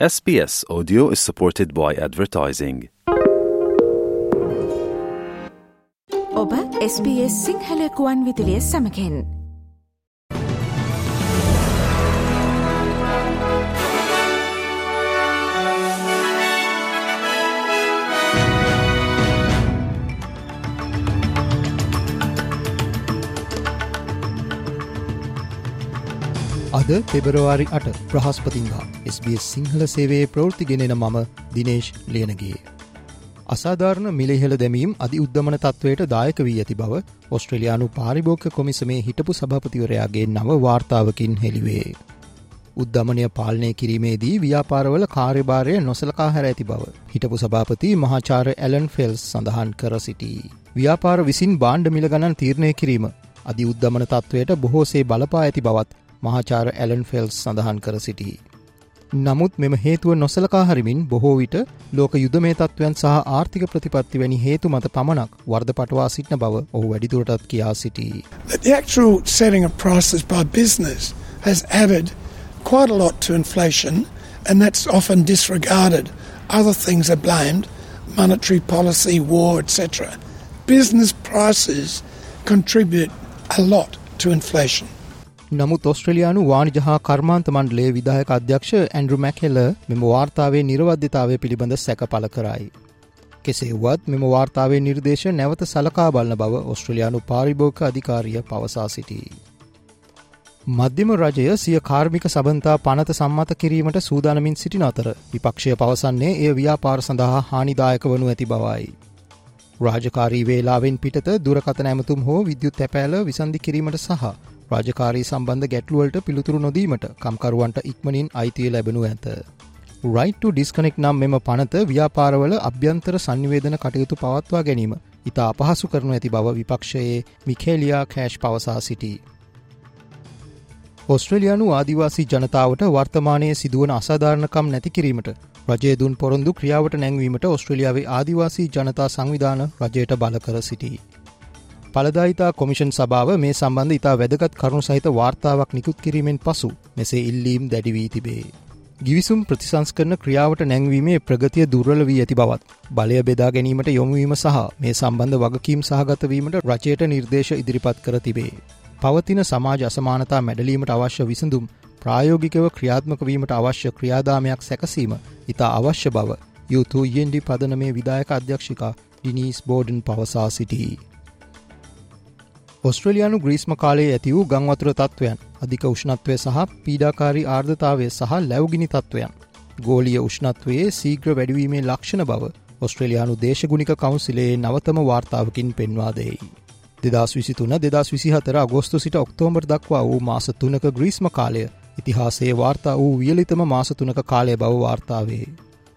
SBS Audio is supported by advertising. ඔබ SBS සිංහලකුවන් විදිලිය සමකෙන් අද පෙබරවාරි අට ප්‍රහස්පතින්දා SBS සිංහල සේවේ ප්‍රෘතිගෙනෙන මම දිනේශ් ලියනගේ. අසාධාරණ මිලෙහෙළ දැමීම් අධි උද්ධමන තත්වයට දායක වී ඇති බව ඔස්ට්‍රලයානු පාරිභෝක කොමිසමේ හිටපු සභපතිවරයාගේ නව වාර්තාවකින් හෙළිවේ. උද්ධමනය පාලනය කිරීමේදී ව්‍යාපාරවල කාර්යභාරය නොසලකා හැර ඇති බව. හිටපු සභාපති මහාචාර ඇලන් ෆෙල්ස් සඳහන් කර සිටී. ව්‍යාපාර විසින් බාණ්ඩ මිලගණන් තීරණය කිරීම අධි උද්ධමන තත්වයට බොහෝසේ බලපා ඇති බවත් මහාචාර ඇලන් ෆෙල්ස් සඳහන් කර සිටී. නමුත් මෙම හේතුව නොසලකා හරිමින් බොහෝ විට ලෝක යුදමේ තත්ත්වයන් සහ ආර්ථික ප්‍රතිපත්ති වැනි හේතු මත පමණක් වර්ධ පටවා සිටින බව ඔහු වැඩිදුරටත් කියා සිටී. that the actual setting of prices by business has added quite a lot to inflation, and that's often disregarded. Other things are blamed monetary policy, war, etc. Business prices contribute a lot to inflation. නමුත් ඔස්ට්‍රලයානු වානිජ හා කර්මාන්ත මණ්ඩලේ විදායක අධ්‍යක්ෂ Andrew මැකෙල්ල මෙම වාර්තාවේ නිරවද්‍යතාවය පිළිබඳ සැක පල කරයි. කෙසේවත් මෙම වාර්තාවේ නිර්දේශ නැවත සලකා බලන බව ඔස්ට්‍රලයානු පාරිභෝක අධිකාරිය පවසා සිටී. මධ්‍යම රජය සිය කාර්මික සබන්තා පනත සම්මත කිරීමට සූදානමින් සිටින අතර විපක්ෂය පවසන්නේ එය ව්‍යාපාර සඳහා හානිදායක වනු ඇති බවයි. රාජකාරී වේලාවෙන් පිටත දුරකතන ඇමතුම් හෝ විද්‍යුත් තැපෑල විසන්ධි කිරීමට සහ රාජකාරී සම්බන්ධ ගැටලුවලට පිළිතුරු නොදීමට කම්කරුවන්ට ඉක්මනින් අයිතිය ලැබෙනු ඇත. රයිට ඩිස්කනෙක් නම් මෙම පනත ව්‍යාපාරවල අභ්‍යන්තර සංනිවේදන කටයුතු පවත්වා ගැනීම ඉතා අපහසු කරනු ඇති බව විපක්ෂයේ මිකේලියා කෑෂ් පවසා සිටී. ඔස්ට්‍රලයානු ආදිවාසී ජනතාවට වර්තමානයේ සිදුවන අසාධාරණකම් නැති කිරීමට රජය දුන් පොරොන්දු ක්‍රියාවට නැංවීමට ඔස්ට්‍රලියාවේ ආදිවාසී ජනතා සංවිධාන රජයට බල කර සිටී. පලදායිතා කොමිෂන් සභාව මේ සම්බන්ධ ඉතා වැදගත් කරුණු සහිත වාර්තාවක් නිකුත් කිරීමෙන් පසු මෙසේ ඉල්ලීම් දැඩිවී තිබේ. ගිවිසුම් ප්‍රතිසංස්කරන ක්‍රියාවට නැංවීමේ ප්‍රගතිය දුර්වල වී ඇති බවත් බලය බෙදා ගැනීමට යොමුවීම සහ මේ සම්බන්ධ වගකීම් සහගතවීමට රචයට නිර්දේශ ඉදිරිපත් කර තිබේ. පවතින සමාජ අසමානතා මැඩලීමට අවශ්‍ය විසඳුම් ප්‍රායෝගිකව ක්‍රියාත්මක වීමට අවශ්‍ය ක්‍රියාදාමයක් සැකසීම ඉතා අවශ්‍ය බව යුතු යෙන්ඩි පදන මේ විදායක අධ්‍යක්ෂිකා ඩිනීස් බෝඩන් පවසා සිටී. ඔස්ට්‍රලයානු ග්‍රීස්ම කාලයේ ඇති වූ ගංවතුර තත්ත්වයන් අධික උෂ්ණත්වය සහ පීඩාකාරී ආර්ධතාවය සහ ලැවගිනි තත්ත්වයන්. ගෝලිය උෂ්ණත්වයේ සීග්‍ර වැඩවීමේ ලක්ෂණ බව ඔස්ට්‍රලයානු දේශගුණික කවුන්සිලේ නවතම වාර්තාවකින් පෙන්වා දෙයි. දෙදස් විසිතුන දෙදස් විසිහතර අගෝස්තු සිට ඔක්තෝම්බර් දක්වා වූ මාස තුනක ග්‍රීස්ම කාලය ඉතිහාසේ වාර්තා වූ වියලිතම මාසතුනක කාලය බව වාර්තාවේ.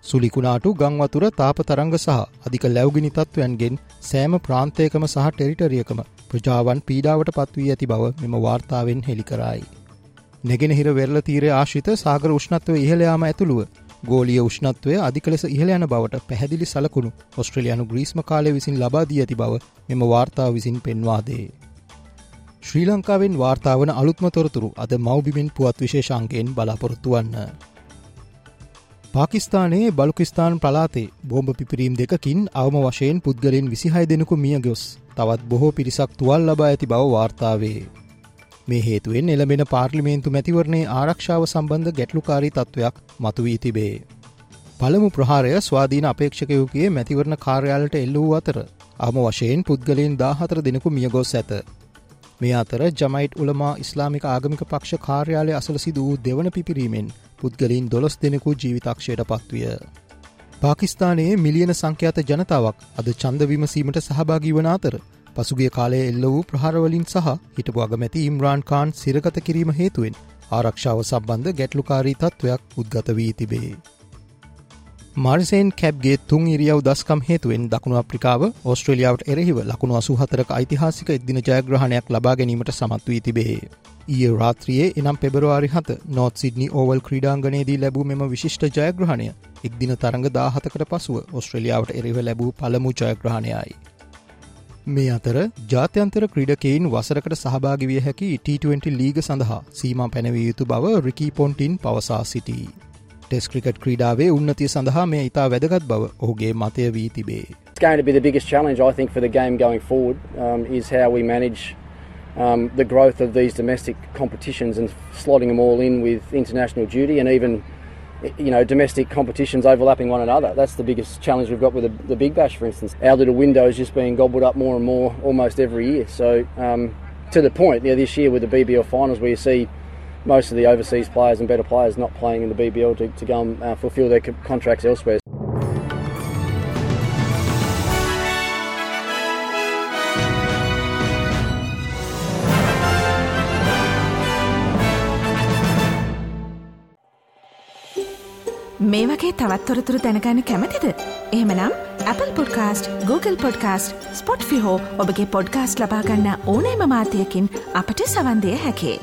සුලිකුණාටු ගංවතුර තාප තරංග සහ අධික ලැවගිනි තත්ත්වයන්ගෙන් සෑම ප්‍රාන්තයකම සහ ටෙරිටරියකම ප්‍රජාවන් පීඩාවට පත්වී ඇති බව මෙම වාර්තාවෙන් හෙළිකරයි. නැගෙනහිර වෙරල තීරය ආශිත සාගර උෂ්ණත්ව ඉහළයාම ඇතුළුව ගෝලිය උෂ්ණත්වය අධික ලෙස ඉහළ යන බවට පැහැදිලි සලකුණු ඔස්ට්‍රලයානු ග්‍රීස්ම කාලය විසින් ලබාදී ඇති බව මෙම වාර්තාව විසින් පෙන්වාදේ. ශ්‍රී ලංකාවෙන් වාර්තාවන අලුත්ම තොරතුරු අද මෞබිමෙන් පුවත් විශේෂංකයෙන් බලාපොරොත්තු වන්න. පාකිස්ානයේ බලුකිස්ාන් පලාතේ බෝම්භ පිපිරීම් දෙකින් අවම වශයෙන් පුද්ගලින් විසිහය දෙනෙකු මිය ගොස් තවත් බොහෝ පිරිසක් තුවල් ලබා ඇති බව වාර්තාවේ. මේ හේතුවෙන් එළබෙන පාර්ලිමේන්තු මැතිවරණේ ආරක්ෂාව සම්බන්ධ ගැටලුකාරී තත්ත්වයක් මතුවී තිබේ. පළමු ප්‍රහාරය ස්වාධීන අපේක්ෂකයෝගේ මැතිවරණ කාර්යාලට එල්ල වූ අතර අම වශයෙන් පුද්ගලයෙන් දාහතර දෙනෙකු මියගොස් ඇත. මේ අතර ජමයිට් උළමා ඉස්ලාමික ආගමික පක්ෂ කාර්යාලය අසල සිදු වූ දෙවන පිපිරීමෙන් පුද්ගලින් දොළොස් දෙනෙකු ජීවිතක්ෂයට පත්විය. පාකිස්ානයේ මිලියන සංඛ්‍යාත ජනතාවක් අද චන්ද විමසීමට සහභාගී වන අතර පසුගිය කාලය එල්ල වූ ප්‍රහාරවලින් සහ හිටපු අගමැති ඉම්රාන් කාන් සිරගත කිරීම හේතුවෙන් ආරක්ෂාව සම්බන්ධ ගැටලුකාරී තත්ත්වයක් උද්ගත වී තිබේ. මාර්සේන් කැබ්ගේ තුන් ඉරියව් දස්කම් හේතුවෙන් දකුණු අප්‍රිකාව ඔස්ට්‍රලියාවට එරෙහිව ලකුණු අසු හතරක යිතිහාසික එදින ජයග්‍රහණයක් ලබා ගැනීමට සමත් වී තිබේ. ඊය රාත්‍රියයේ එනම් පෙබරවාරි හත නොත් සිඩ්නි ඕවල් ක්‍රීඩාංගනයේදී ලැබූ මෙම විශිෂ්ට ජයග්‍රහණය එක්දින තරඟ දාහතකට පසුව ඔස්ට්‍රලියාවට එරෙව ලැබූ පළමු ජයග්‍රහණයයි. මේ අතර ජාත්‍යන්තර ක්‍රීඩකයින් වසරකට සහභාගිවිය හැකි T20 ලීග සඳහා සීම පැනවිය යුතු බව රිකී පොන්ටින් පවසා සිටී. ටෙස් ක්‍රිකට් ක්‍රීඩාවේ උන්නතිය සඳහා මේ ඉතා වැදගත් බව ඔහුගේ මතය වී තිබේ. It's going to be the biggest challenge, I think, for the game going forward um, is how we manage um, the growth of these domestic competitions and slotting them all in with international duty and even you know domestic competitions overlapping one another. That's the biggest challenge we've got with the, the Big Bash, for instance. Our little window is just being gobbled up more and more almost every year. So um, to the point, yeah, this year with the BBL finals, where you see most of the overseas players and better players not playing in the BBL to, to go and uh, fulfil their contracts elsewhere. මේ වගේ තවත්තොරතුරු දැනගන්න කැමතිද. එහමනම් Apple podcast Google podcast Spotify ඔබගේ podcast ලබාගන්න ඕනෑම මාතයකින් අපට සවන්දය හැකේ.